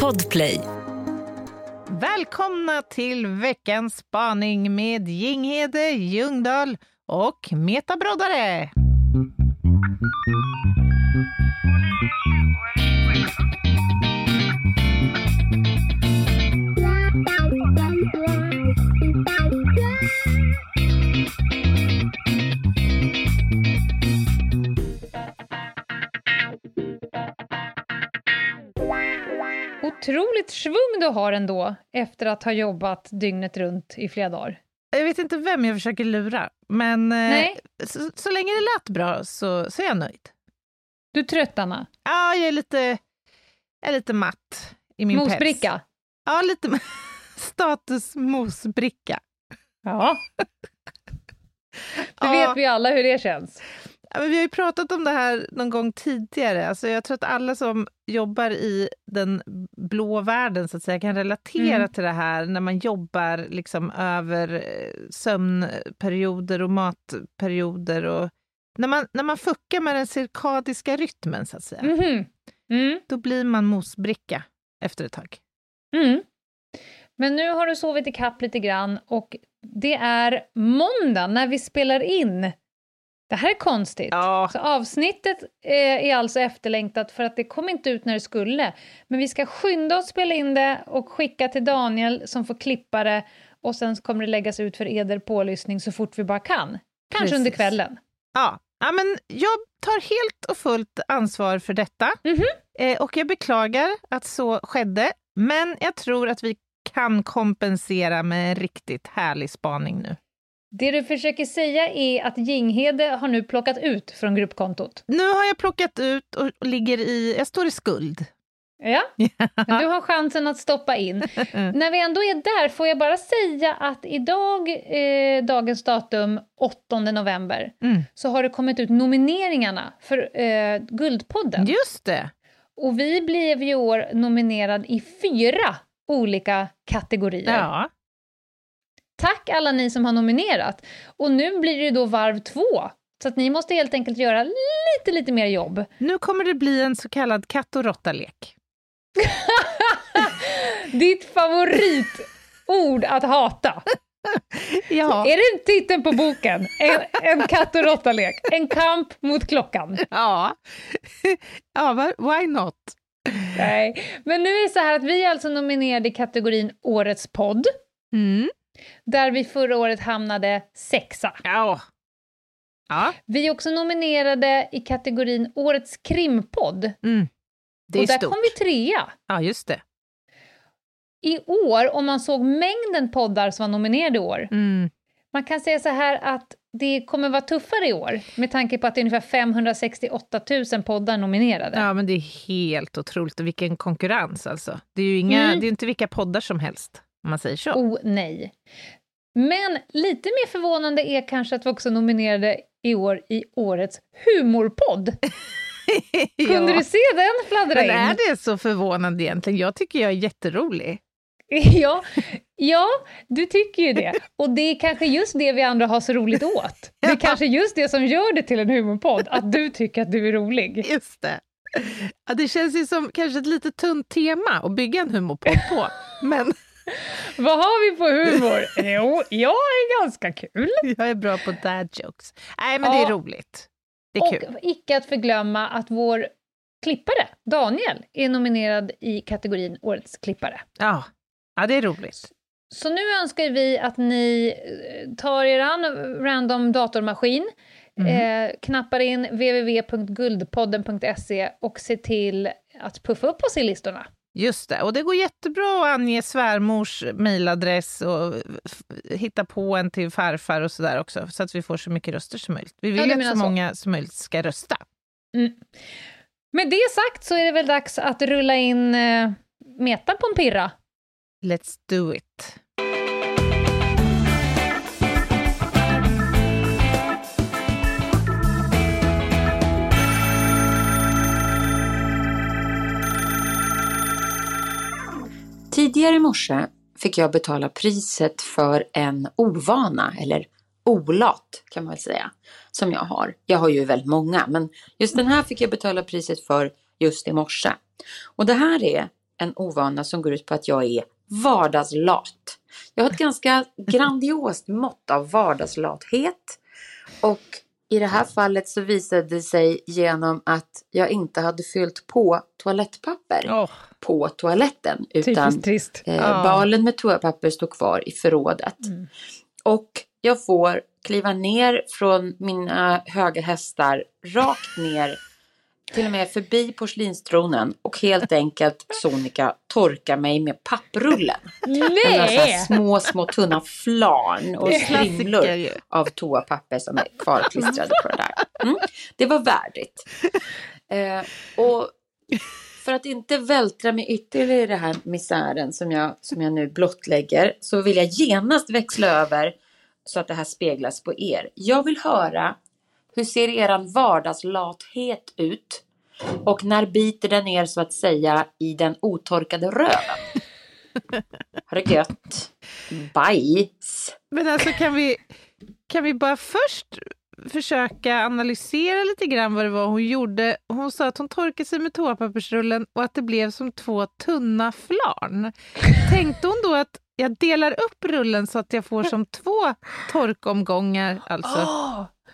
Podplay. Välkomna till veckans spaning med Jinghede Ljungdahl och Meta Broddare. Otroligt svung du har ändå efter att ha jobbat dygnet runt i flera dagar. Jag vet inte vem jag försöker lura, men eh, så, så länge det lät bra så, så är jag nöjd. Du är trött, Anna? Ja, jag är lite, jag är lite matt i min päls. Mosbricka? Ja, lite status mosbricka. Ja. Det Ja. vet vi alla hur det känns. Ja, men vi har ju pratat om det här någon gång tidigare. Alltså jag tror att alla som jobbar i den blå världen så att säga, kan relatera Mm. till det här när man jobbar liksom över eh, sömnperioder och matperioder. Och när, man, när man fuckar med den cirkadiska rytmen, så att säga, Mhm. Mm. då blir man mosbricka efter ett tag. Mm. Men nu har du sovit i kapp lite grann och det är måndag när vi spelar in. Det här är konstigt. Ja. Så avsnittet eh, är alltså efterlängtat för att det kom inte ut när det skulle. Men vi ska skynda oss spela in det och skicka till Daniel som får klippa det och sen kommer det läggas ut för eder pålyssning så fort vi bara kan. Kanske Precis. under kvällen. Ja. ja, men jag tar helt och fullt ansvar för detta. Mhm. Eh, och jag beklagar att så skedde, men jag tror att vi kan kompensera med en riktigt härlig spaning nu. Det du försöker säga är att Jinghede har nu plockat ut från gruppkontot. Nu har jag plockat ut och ligger i, jag står i skuld. Ja, du har chansen att stoppa in. När vi ändå är där får jag bara säga att idag, eh, dagens datum, 8 november, Mm. så har det kommit ut nomineringarna för eh, Guldpodden. Just det. Och vi blev i år nominerad i fyra olika kategorier. Ja. Tack alla ni som har nominerat! Och nu blir det ju då varv två, så att ni måste helt enkelt göra lite, lite mer jobb. Nu kommer det bli en så kallad katt och råtta-lek. Ditt favoritord att hata. Ja. Är det titeln på boken? En, en katt och råtta-lek. En kamp mot klockan. Ja, ja why not? Nej. Men nu är det så här att vi är alltså nominerade i kategorin Årets podd, Mm. Där vi förra året hamnade sexa. Ja. Ja, Vi är också nominerade i kategorin Årets krimpodd, mm. det är och där stort. kom vi trea. Ja, just det. I år, om man såg mängden poddar som var nominerade i år, Mm. man kan säga så här att det kommer vara tuffare i år med tanke på att det är ungefär 568 000 poddar nominerade. Ja, men det är helt otroligt. Och vilken konkurrens alltså. Det är ju inga, Mm. det är inte vilka poddar som helst, om man säger så. Oh nej. Men lite mer förvånande är kanske att vi också nominerade i år i årets humorpodd. Kunde ja. du se den fladdra Men in? är det så förvånande egentligen? Jag tycker jag är jätterolig. Ja, ja, du tycker ju det. Och det är kanske just det vi andra har så roligt åt. Det är kanske just det som gör det till en humorpodd, att du tycker att du är rolig. Just det. Ja, det känns ju som kanske ett lite tunt tema att bygga en humorpodd på. Men Vad har vi på humor? Jo, jag är ganska kul. jag är bra på dad jokes. Nej, men det är Ja. roligt. Det är Och kul. icke att förglömma att vår klippare, Daniel, är nominerad i kategorin Årets klippare. Ja. ja, det är roligt. Så nu önskar vi att ni eh, tar er an random datormaskin, Mm. eh, knappar in www.guldpodden.se och ser till att puffa upp oss i listorna. Just det, och det går jättebra att ange svärmors mejladress och hitta på en till farfar och sådär också, så att vi får så mycket röster som möjligt. Vi vill Ja, att så så. många som möjligt ska rösta. Med det sagt så är det väl dags att rulla in eh, Meta på en pirra. Let's do it. Tidigare i morse fick jag betala priset för en ovana, eller olat kan man väl säga, som jag har. Jag har ju väldigt många, men just den här fick jag betala priset för just i morse. Och det här är en ovana som går ut på att jag är vardagslat. Jag har ett ganska grandiost mått av vardagslathet. Och i det här fallet så visade det sig genom att jag inte hade fyllt på toalettpapper Åh, på toaletten. Utan eh, Ja. balen med toapapper stod kvar i förrådet. Mm. Och jag får kliva ner från mina höga hästar rakt ner till och med förbi porslinstronen och helt enkelt Sonika torka mig med papprullen. Nej! små, små tunna flarn och strimlor av toapapper som är kvarklistrade på det där. Mm. Det var värdigt. Eh, och för att inte vältra mig ytterligare i den här misären som jag, som jag nu blottlägger så vill jag genast växla över så att det här speglas på er. Jag vill höra hur ser eran vardagslathet ut? Och när biter den er så att säga i den otorkade röven? Har det gött? Bajs. Men alltså kan vi, kan vi bara först försöka analysera lite grann vad det var hon gjorde. Hon sa att hon torkade sig med toapappersrullen och att det blev som två tunna flarn. Tänkte hon då att jag delar upp rullen så att jag får som två torkomgångar? Alltså.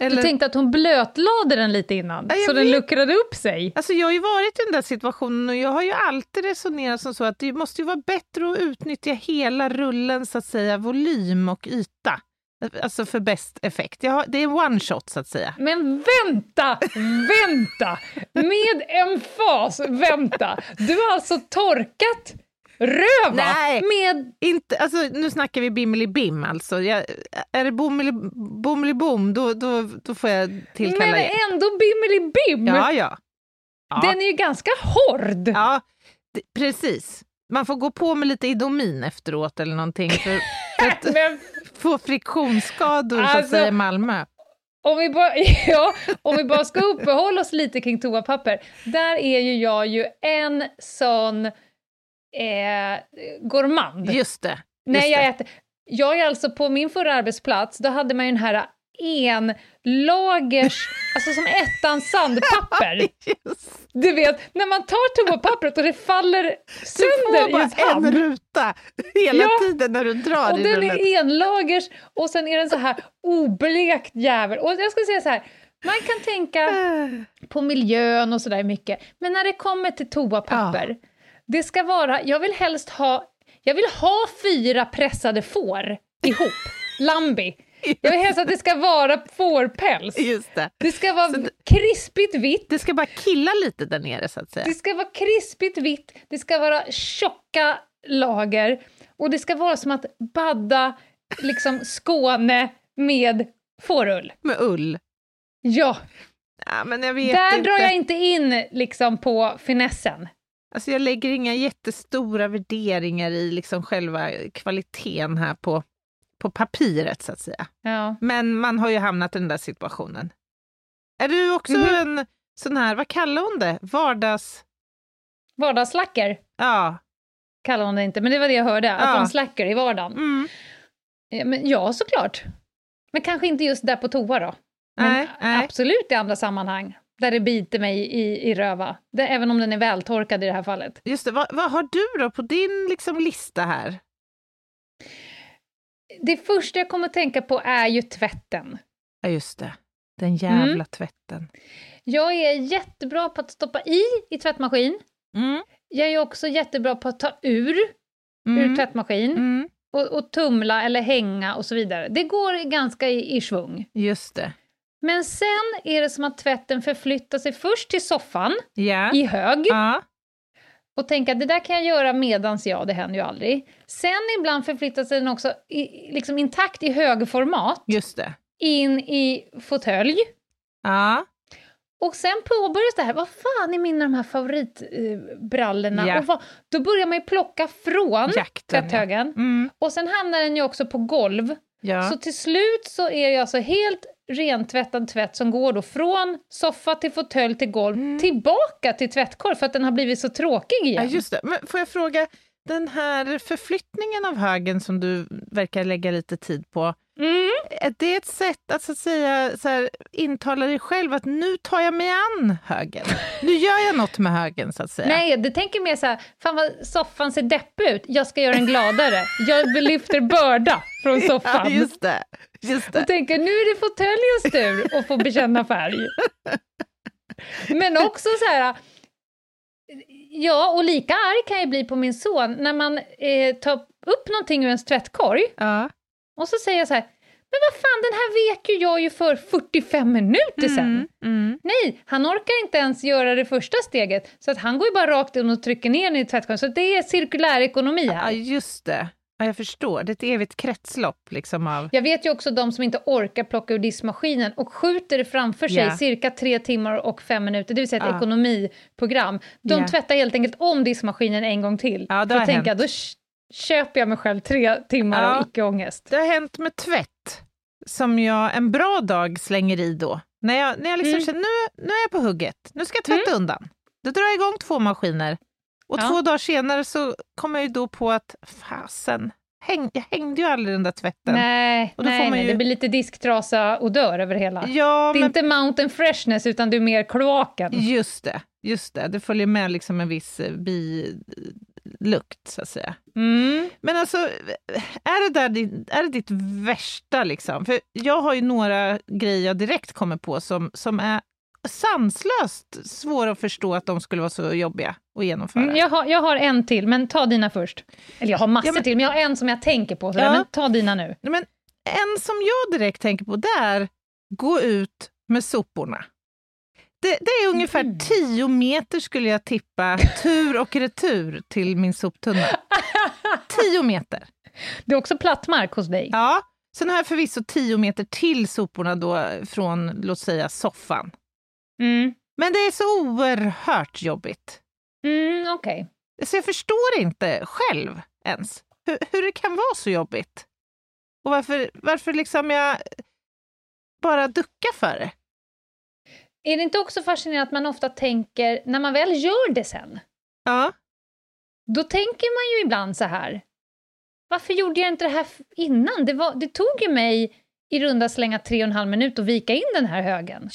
Åh, du Eller, tänkte att hon blötlade den lite innan, Ja, så den vet. luckrade upp sig? alltså jag har ju varit i den där situationen och jag har ju alltid resonerat som så att det måste ju vara bättre att utnyttja hela rullen, så att säga, volym och yta. Alltså för bäst effekt. Har, det är one shot så att säga. Men vänta, vänta! Med emfas, vänta! Du har alltså torkat röva Nej. med... Inte, alltså, nu snackar vi bimmelibim alltså. Jag, är det bommelibom då, då, då får jag tillkalla Men er. ändå bimmelibim! Ja, ja. Ja, Den är ju ganska hård! ja precis. Man får gå på med lite Idomin efteråt eller någonting för, för att Men få friktionsskador så att Alltså- säga i Malmö. om vi, bara, ja, om vi bara ska uppehålla oss lite kring toapapper, där är ju jag ju en sån eh, gourmand. Just det. Just Nej, jag äter. Jag är alltså på min förra arbetsplats, då hade man ju den här enlagers, alltså som ettan sandpapper. Du vet, när man tar toapappret och det faller Du sönder får i bara en ruta hela Ja. tiden när du drar Och i den rullen. är enlagers och sen är den så här oblekt jävel. Och jag ska säga så här, man kan tänka på miljön och sådär mycket, men när det kommer till toapapper, det ska vara, jag vill helst ha, jag vill ha fyra pressade får ihop, Lambi. Jag vill helst att det ska vara fårpäls. Just det. Det ska vara det- krispigt vitt, Det ska bara killa lite där nere så att säga. det ska vara krispigt vitt, det ska vara tjocka lager och det ska vara som att badda liksom Skåne med fårull. Med ull. Ja, Ja, men jag vet där inte. drar jag inte in liksom på finessen. Alltså jag lägger inga jättestora värderingar i liksom själva kvaliteten här på, på papiret så att säga. Ja. Men man har ju hamnat i den där situationen. Är du också Mhm. en sån här, vad kallar hon det, vardags... Vardagslacker Ja. kallar hon det inte, men det var det jag hörde, att Ja. de slacker i vardagen. Mm. Ja, men, ja, såklart. Men kanske inte just där på toa då. Men Nej, nej. absolut i andra sammanhang, där det biter mig i, i röva. Det, även om den är vältorkad i det här fallet. Just det, vad, vad har du då på din liksom lista här? Det första jag kommer att tänka på är ju tvätten. Ja, just det. Den jävla Mm. tvätten. Jag är jättebra på att stoppa i i tvättmaskin. Mm. Jag är också jättebra på att ta ur ur Mm. tvättmaskin Mm. och, och tumla eller hänga och så vidare. Det går ganska i, i svung. Just det. Men sen är det som att tvätten förflyttar sig först till soffan Ja. i hög ja. och tänker att det där kan jag göra medans jag, det händer ju aldrig. Sen ibland förflyttar sig den också i, liksom intakt i högformat in i fåtölj. Ja. Och sen påbörjas det här, vad fan är mina de här favoritbrallorna? Ja. Och vad, då börjar man ju plocka från Jakten. Ja. tvätthögen. Mm. Och sen hamnar den ju också på golv. ja. Så till slut så är det alltså helt rentvättad tvätt som går då från soffa till fåtölj till golv Mm. tillbaka till tvättkorg för att den har blivit så tråkig Ja, igen. just det. Men får jag fråga, den här förflyttningen av högen som du verkar lägga lite tid på, Mm. är det ett sätt att, så att säga så här, intala dig själv att nu tar jag mig an högen? Nu gör jag något med högen, så att säga. Nej, du tänker mer så här, fan vad soffan ser deppig ut, jag ska göra den gladare. Jag lyfter börda från soffan. Ja, just det. Just det. Och tänker, nu är det fåtöljens tur att få bekänna färg. Men också så här, ja, och lika arg kan jag bli på min son när man eh, tar upp någonting ur ens tvättkorg Ja. och så säger jag så här, men vad fan, den här vek ju jag ju för 45 minuter sedan. Mm, mm. Nej, han orkar inte ens göra det första steget, så att han går ju bara rakt in och trycker ner den i tvättkorgen. Så det är cirkulär ekonomi Ja, här. just det. Ja, jag förstår. Det är ett evigt kretslopp liksom av... Jag vet ju också de som inte orkar plocka ur diskmaskinen och skjuter det framför sig Ja. cirka tre timmar och fem minuter, det vill säga ett Ja. ekonomiprogram. De Ja. tvättar helt enkelt om diskmaskinen en gång till. Ja, För att tänka, hänt. då köper jag mig själv tre timmar Ja. av icke-ångest. Det har hänt med tvätt, som jag en bra dag slänger i då. När jag, när jag liksom Mm. känner nu, nu är jag på hugget, nu ska jag tvätta undan. Då drar jag igång två maskiner. Och Ja. två dagar senare så kommer jag ju då på att fasen, häng, jag hängde ju aldrig den där tvätten. Nej, Och då får nej, man nej, ju- det blir lite disktrasa och dör över hela. Ja, det är men inte mountain freshness, utan det är mer kloaken. just det, just det. Det följer med liksom en viss eh, bilukt, så att säga. Mm. Men alltså, är det, där, din- är det ditt värsta liksom? För jag har ju några grejer jag direkt kommer på som, som är sanslöst svåra att förstå att de skulle vara så jobbiga att genomföra. Mm, jag, har, jag har en till, men ta dina först. Eller jag har massor Ja, men- till, men jag har en som jag tänker på. Sådär, Ja. Men ta dina nu. Men en som jag direkt tänker på, det är gå ut med soporna. Det, det är ungefär Mm. 10 meter skulle jag tippa, tur och retur till min soptunna. 10 meter. Det är också plattmark hos dig. Ja, sen har jag förvisso 10 meter till soporna då från, låt säga, soffan. Mm. Men det är så oerhört jobbigt. Mm, Okej. Så jag förstår inte själv ens hur, hur det kan vara så jobbigt. Och varför, varför liksom jag bara duckar för det. Är det inte också fascinerande att man ofta tänker, när man väl gör det sen, Ja, då tänker man ju ibland så här, varför gjorde jag inte det här innan? Det, var, det tog ju mig i runda slänga tre och en halv minut att vika in den här högen.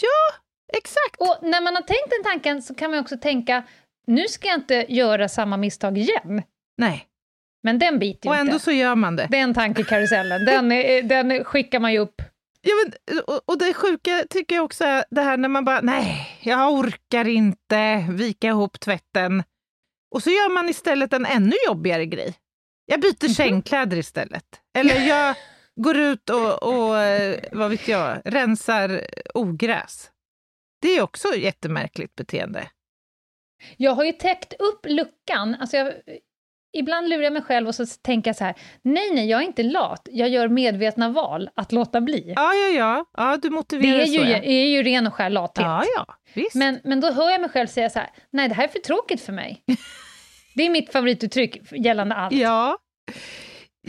Exakt. Och när man har tänkt den tanken så kan man också tänka, nu ska jag inte göra samma misstag igen. Nej, Men den biter ju och ändå inte. så gör man det. Den tankekarusellen, den, är- den skickar man ju upp. Ja, men, och, och det sjuka tycker jag också är det här när man bara, nej, jag orkar inte vika ihop tvätten. Och så gör man istället en ännu jobbigare grej. Jag byter Mhm. sängkläder istället. Eller jag går ut och, och, eh, vad vet jag, rensar ogräs. Det är också ett jättemärkligt beteende. Jag har ju täckt upp luckan. Alltså jag, ibland lurar jag mig själv och så tänker jag så här, nej, nej, jag är inte lat. Jag gör medvetna val att låta bli. Ja, ja, ja, ja du det motiverar är ju, så. Ja, är ju ren och skär lathet. ja, ja visst. Men, men då hör jag mig själv säga så här, nej, det här är för tråkigt för mig. Det är mitt favorituttryck gällande allt. ja,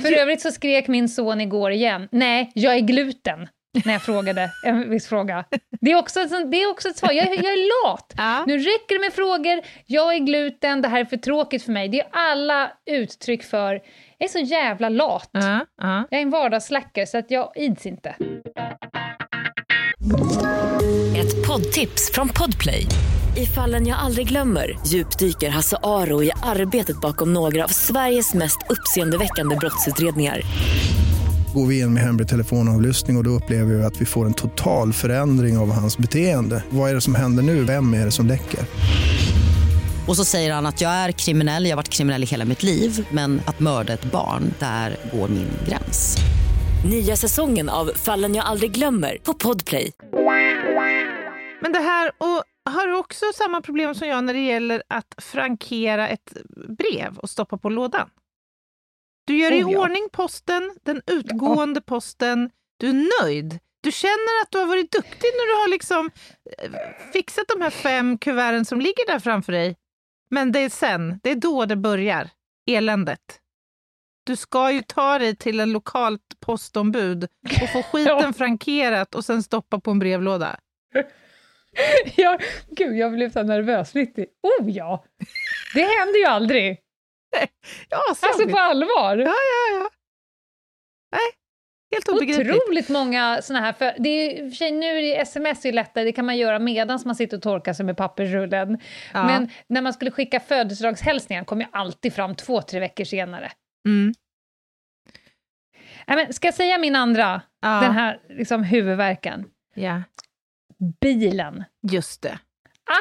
För övrigt så skrek min son igår igen, nej, jag är gluten, när jag frågade en viss fråga. Det är också det är också ett svar, jag, jag är lat. ja. Nu räcker det med frågor, jag är gluten, det här är för tråkigt för mig. Det är alla uttryck för, jag är så jävla lat. ja, ja. Jag är en vardagsslacker så att jag ids inte. Ett poddtips från Podplay. I fallen jag aldrig glömmer djupdyker Hasse Aro i arbetet bakom några av Sveriges mest uppseendeväckande brottsutredningar. Går vi in med hemlig telefonavlyssning och, och då upplever vi att vi får en total förändring av hans beteende. Vad är det som händer nu? Vem är det som läcker? Och så säger han att jag är kriminell, jag har varit kriminell i hela mitt liv men att mörda ett barn, där går min gräns. Nya säsongen av Fallen jag aldrig glömmer på Podplay. Men det här, och har du också samma problem som jag när det gäller att frankera ett brev och stoppa på lådan? Du gör i Oh ja. ordning posten, den utgående posten, du är nöjd. Du känner att du har varit duktig när du har liksom eh, fixat de här fem kuverten som ligger där framför dig. Men det är sen, det är då det börjar, eländet. Du ska ju ta dig till en lokalt postombud och få skiten Ja. frankerat och sen stoppa på en brevlåda. Jag, gud, jag blev så nervös. Oh ja! Det händer ju aldrig. Ja, så Alltså på allvar. Ja, ja, ja. Nej, Helt obegripligt. Otroligt många såna här, för det är, för sig, nu är sms är lättare, det kan man göra medan man sitter och torkar sig med pappersrullen. Ja. Men när man skulle skicka födelsedagshälsningar kom ju alltid fram två, tre veckor senare. Mm. Nej, men ska jag säga min andra, Ja. den här liksom, huvudvärken? Ja, Bilen. just det.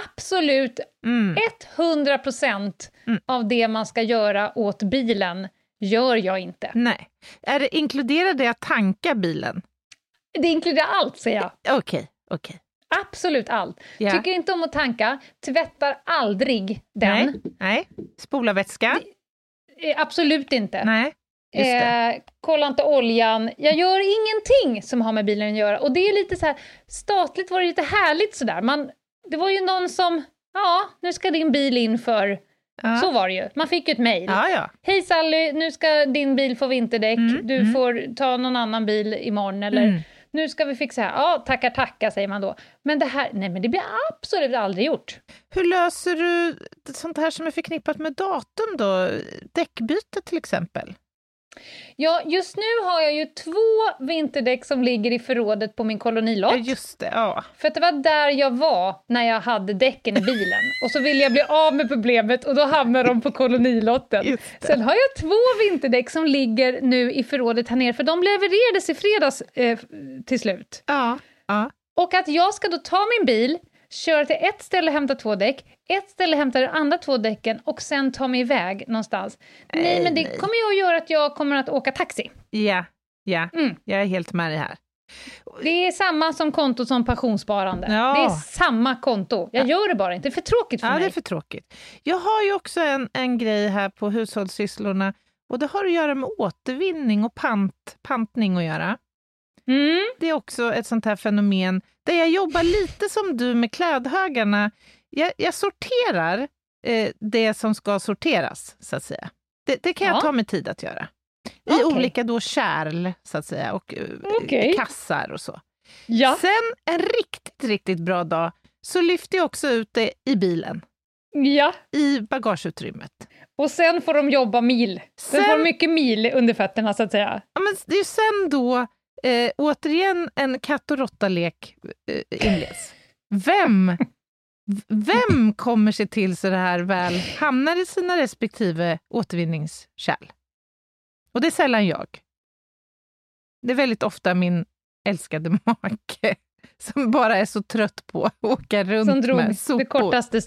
Absolut Mm. 100 procent Mm. av det man ska göra åt bilen gör jag inte. Nej. Är det, inkluderar det att tanka bilen? Det inkluderar allt, säger jag. Okej, okej. Absolut allt. Ja. Tycker inte om att tanka, tvättar aldrig den. Nej, nej. Spola vätska? Eh, Absolut inte. Nej, det. Eh, kolla inte oljan. Jag gör ingenting som har med bilen att göra. Och det är lite så här, statligt var det lite härligt sådär. Man, det var ju någon som, ja, nu ska din bil in för... Ja. Så var det ju. Man fick ju ett mejl. Ja, ja. Hej Sally, nu ska din bil få vinterdäck. Mm, du mm. får ta någon annan bil imorgon. Eller Mm. nu ska vi fixa här. Ja, tackar, tackar säger man då. Men det här, nej men det blir absolut aldrig gjort. Hur löser du sånt här som är förknippat med datum då? Däckbyte till exempel? Ja, just nu har jag ju två vinterdäck som ligger i förrådet på min kolonilott. Ja, just det. Ja. För att det var där jag var när jag hade däcken i bilen. Och så ville jag bli av med problemet och då hamnade de på kolonilotten. Sen har jag två vinterdäck som ligger nu i förrådet här nere, för de levererades i fredags eh, till slut. Ja. ja. Och att jag ska då ta min bil, köra till ett ställe och hämta två däck, ett ställe hämta de andra två däcken och sen ta mig iväg någonstans. Nej, Nej, men det nej. kommer ju att göra att jag kommer att åka taxi. Ja, ja. Mm. jag är helt med dig här. Det är samma som konto som pensionssparande. Ja. Det är samma konto. Jag gör det bara inte, det är för tråkigt för Ja, mig. det är för tråkigt. Jag har ju också en, en grej här på hushållssysslorna och det har att göra med återvinning och pant, pantning att göra. Mm. Det är också ett sånt här fenomen där jag jobbar lite som du med klädhögarna. Jag, jag sorterar eh, det som ska sorteras, så att säga. Det, det kan jag Ja. ta mig tid att göra. I Okej. olika då kärl, så att säga, och eh, Okej. kassar och så. Ja. Sen en riktigt, riktigt bra dag så lyfter jag också ut det i bilen, ja, i bagageutrymmet. och sen får de jobba mil. Sen Sen- får de mycket mil under fötterna, så att säga. Ja, men det är ju sen då eh, återigen en katt och råtta-lek eh, inleds. Vem, vem kommer se till så det här väl hamnar i sina respektive återvinningskärl? Och det är sällan jag. Det är väldigt ofta min älskade make som bara är så trött på att åka runt Som drog med sopor. det kortaste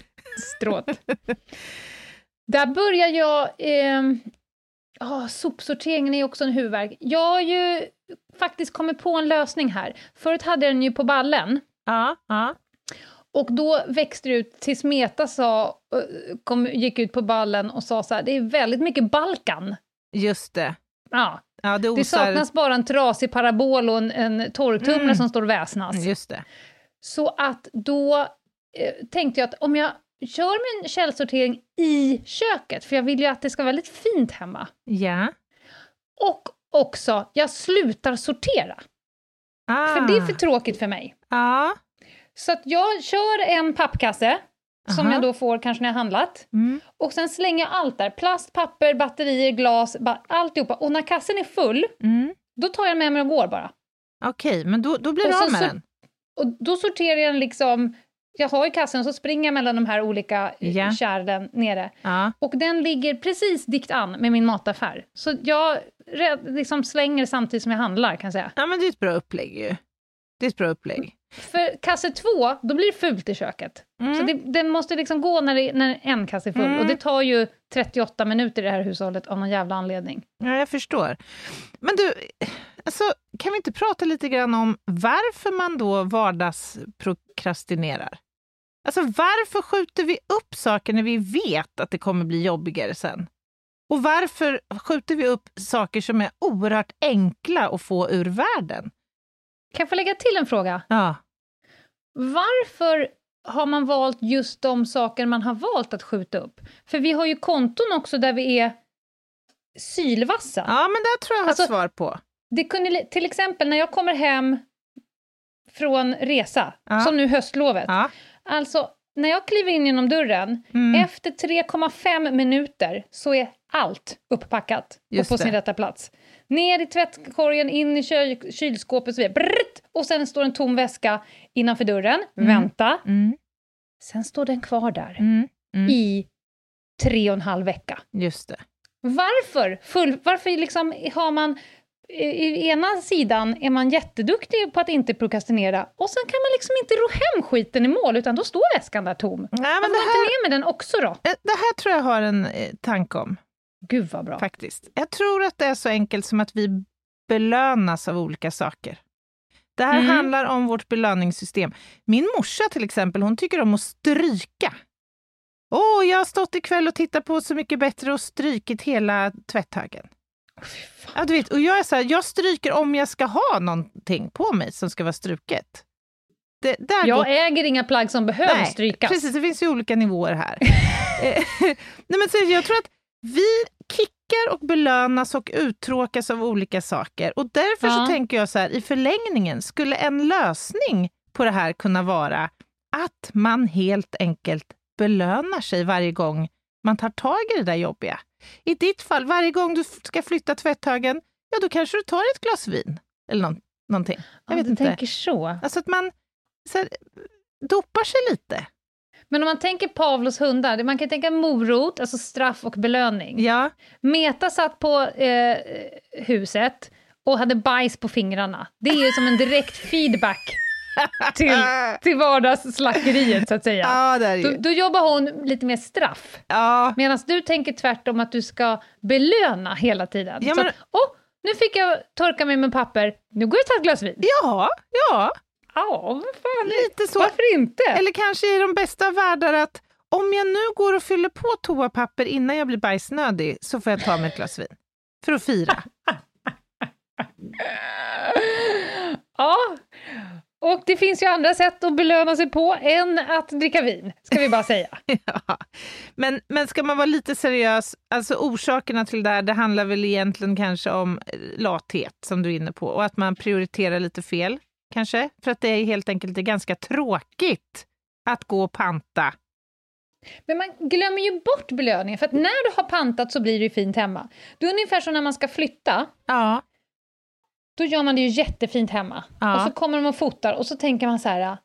strået. Där börjar jag... ehm, ja, sopsorteringen är också en huvudvärk. Jag har ju faktiskt kommit på en lösning här. Förut hade jag den ju på ballen. Ja, ja. Och då växte det ut tills Meta sa, kom, gick ut på ballen och sa så här, det är väldigt mycket Balkan. Just det. Ja, Ja, det, det osar... saknas bara en trasig parabol och en, en torktumlare Mm. som står och väsnas. Just det. Så att då eh, tänkte jag att om jag kör min källsortering i köket, för jag vill ju att det ska vara väldigt fint hemma, Ja. och också, jag slutar sortera, Ah. för det är för tråkigt för mig. Ja. Så att jag kör en pappkasse, som Aha. jag då får kanske när jag handlat, Mm. och sen slänger jag allt där, plast, papper, batterier, glas, ba- alltihopa. Och när kassen är full, Mm. då tar jag med mig och går bara. Okej, men då, då blir Och du av med den? Och då sorterar jag den liksom, jag har ju kassen, så springer jag mellan de här olika ja. kärlen nere. Ja. Och den ligger precis dikt an med min mataffär. Så jag liksom slänger samtidigt som jag handlar, kan jag säga. ja, men det är ett bra upplägg ju. Det är ett bra upplägg. För kasse två, då blir det fult i köket. Mm. Så det, den måste liksom gå när, det, när en kasse är full. Mm. Och det tar ju 38 minuter i det här hushållet av någon jävla anledning. Ja, jag förstår. Men du, alltså, kan vi inte prata lite grann om varför man då vardagsprokrastinerar? Alltså varför skjuter vi upp saker när vi vet att det kommer bli jobbigare sen? Och varför skjuter vi upp saker som är oerhört enkla att få ur världen? Kan jag få lägga till en fråga? Ja, Varför har man valt just de saker man har valt att skjuta upp? För vi har ju konton också där vi är sylvassa. ja men det tror jag har Alltså- svar på. Det kunde, till exempel när jag kommer hem från resa, Ja. som nu höstlovet. Ja. Alltså, när jag kliver in genom dörren, Mm. efter 3,5 minuter så är allt upppackat Just och på sin det. rätta plats. Ner i tvättkorgen, in i kyl, kylskåpet och så vidare. Brrrt! och sen står en tom väska innanför dörren. Vänta. Mm. Sen står den kvar där Mm. Mm. i tre och en halv vecka. Just det. Varför? Full, varför liksom har man... I ena sidan är man jätteduktig på att inte prokrastinera och sen kan man liksom inte ro hem skiten i mål, utan då står väskan där tom. Nej, men Varför det, inte här, ner med den också då? eh, det här tror jag har en eh, tanke om. Gud vad bra. faktiskt. Jag tror att det är så enkelt som att vi belönas av olika saker. Det här Mm. handlar om vårt belöningssystem. Min morsa till exempel, hon tycker om att stryka. Åh, jag har stått ikväll och tittat på Så mycket bättre och strykit hela tvätthögen. Ja, du vet, och jag är så här, jag stryker om jag ska ha någonting på mig som ska vara struket. Det, där går Jag äger inga plagg som behöver Nej, strykas. Precis, det finns ju olika nivåer här. Eh, Nej, men så jag tror att vi kickar och belönas och uttråkas av olika saker. Och därför Ja. så tänker jag så här, i förlängningen, skulle en lösning på det här kunna vara att man helt enkelt belönar sig varje gång man tar tag i det där jobbiga. I ditt fall, varje gång du ska flytta tvätthögen, ja då kanske du tar ett glas vin eller någon, någonting. Jag ja, vet du inte. tänker så. Alltså att man så här, dopar sig lite. Men om man tänker Pavlos hundar, man kan tänka morot, alltså straff och belöning. Ja, Meta satt på eh, huset och hade bajs på fingrarna. Det är ju som en direkt feedback till, till vardagsslackeriet, så att säga. ja det är Då, då jobbar hon lite mer straff. Ja, Medan du tänker tvärtom att du ska belöna hela tiden. Ja, så men- att, åh, nu fick jag torka mig med papper, nu går jag och tar ett glas vin. ja, ja, Ja, vad fan, lite så. varför inte? Eller kanske i de bästa av världar att om jag nu går och fyller på toapapper innan jag blir bajsnödig så får jag ta mig ett glas vin. För att fira. Det finns ju andra sätt att belöna sig på än att dricka vin, ska vi bara säga. ja. men, men ska man vara lite seriös, alltså orsakerna till det här, det handlar väl egentligen kanske om eh, lathet som du är inne på och att man prioriterar lite fel kanske. För att det är helt enkelt det är ganska tråkigt att gå och panta. Men man glömmer ju bort belöningen, för att när du har pantat så blir det fint hemma. Det är ungefär som när man ska flytta, Ja, då gör man det ju jättefint hemma. Ja. Och så kommer de och fotar och så tänker man så här,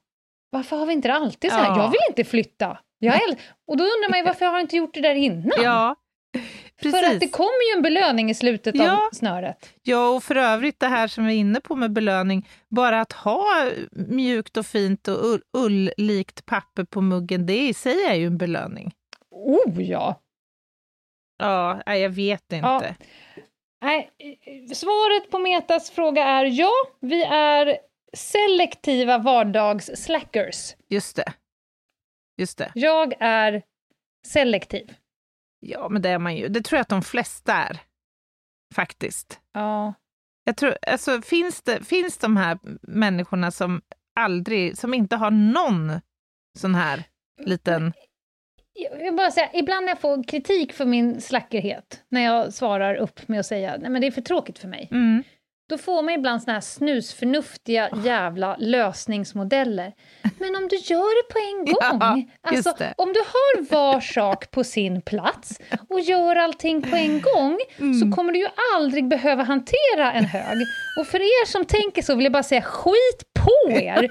varför har vi inte det alltid så här? Ja. Jag vill inte flytta. Jag äl- och då undrar man ju varför har jag inte gjort det där innan? ja. Precis. För att det kommer ju en belöning i slutet Ja. av snöret. Ja, och för övrigt det här som vi är inne på med belöning, bara att ha mjukt och fint och ull, ull-likt papper på muggen, det i sig är ju en belöning. Oh ja! Ja, jag vet inte. Ja. Nej, svaret på Metas fråga är ja, vi är selektiva vardags-slackers. Just det. Just det. Jag är selektiv. Ja, men det är man ju. Det tror jag att de flesta är, faktiskt. Ja. Jag tror, alltså, finns, det, finns de här människorna som aldrig, som inte har någon sån här liten... Jag vill bara säga, ibland när jag får kritik för min slackerhet, när jag svarar upp med att säga nej men det är för tråkigt för mig, Mm då får man ibland såna här snusförnuftiga jävla lösningsmodeller. Men om du gör det på en gång, Ja, alltså om du har var sak på sin plats och gör allting på en gång, Mm. så kommer du ju aldrig behöva hantera en hög. Och för er som tänker så vill jag bara säga, skit på er!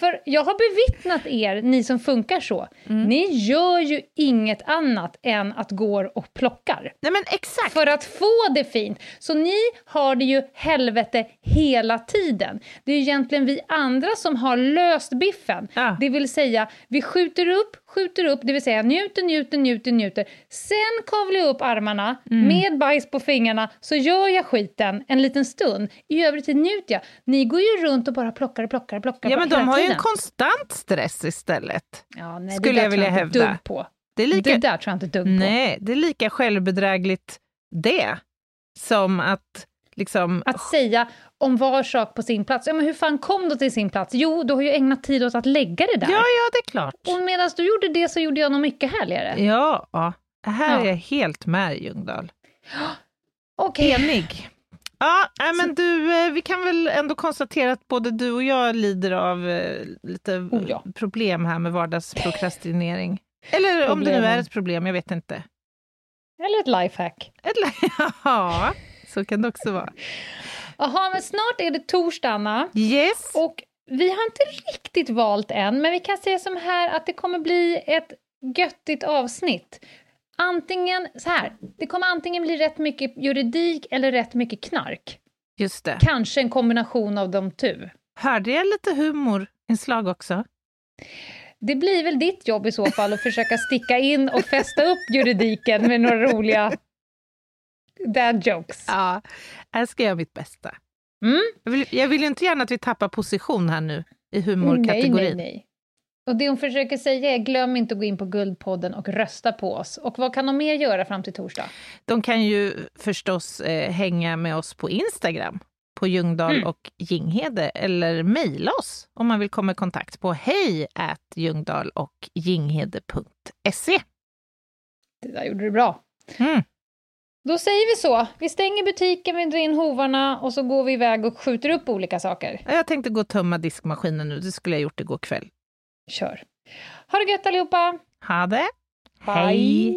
För jag har bevittnat er, ni som funkar så. Mm. Ni gör ju inget annat än att gå och plockar. Nej, men exakt! För att få det fint. Så ni har det ju helvete hela tiden. Det är egentligen vi andra som har löst biffen. Ja. Det vill säga, vi skjuter upp, skjuter upp, det vill säga njuter, njuter, njuter, njuter. Sen kavlar jag upp armarna Mm. med bajs på fingrarna, så gör jag skiten en liten stund. I övrigt njuter jag. Ni går ju runt och bara plockar, plockar, plockar Ja, men de har ju en tiden. konstant stress istället. Ja, nej, skulle jag vilja jag hävda. på. Det är lika, Det där tror jag inte dugg på. nej, det är lika självbedrägligt det som att liksom... Att säga om var sak på sin plats. Ja, men hur fan kom du till sin plats? Jo, du har ju ägnat tid åt att lägga det där. Ja, ja, det är klart. Och medan du gjorde det så gjorde jag något mycket härligare. Ja, ja. här Ja. är jag helt med Ljungdahl. Okej. Enig. Ja, nej, men du, eh, vi kan väl ändå konstatera att både du och jag lider av eh, lite Oh, ja. problem här med vardagsprokrastinering. Eller om det nu är ett problem, jag vet inte. Eller ett lifehack. Eller, ja, så kan det också vara. Jaha, men snart är det torsdag, Anna. Yes. Och vi har inte riktigt valt än, men vi kan säga som här att det kommer bli ett göttigt avsnitt. Antingen så här, det kommer antingen bli rätt mycket juridik eller rätt mycket knark. Just det. Kanske en kombination av de tu. Hörde jag lite humorinslag också? Det blir väl ditt jobb i så fall att försöka sticka in och fästa upp juridiken med några roliga dad jokes. Ja, jag ska göra mitt bästa. Mm? Jag vill, jag vill inte gärna att vi tappar position här nu i Nej, humorkategorin. nej, nej. Och det hon försöker säga är glöm inte att gå in på Guldpodden och rösta på oss. Och vad kan de mer göra fram till torsdag? De kan ju förstås eh, hänga med oss på Instagram, på Ljungdahl Mm. och Ginghede, eller mejla oss om man vill komma i kontakt på hej och ginghede.se. Det där gjorde du bra. Mm. Då säger vi så. Vi stänger butiken, vi drar in hovarna och så går vi iväg och skjuter upp olika saker. Jag tänkte gå och tömma diskmaskinen nu, det skulle jag gjort igår kväll. Kör. Ha det gött allihopa! Ha det! Bye! Hej.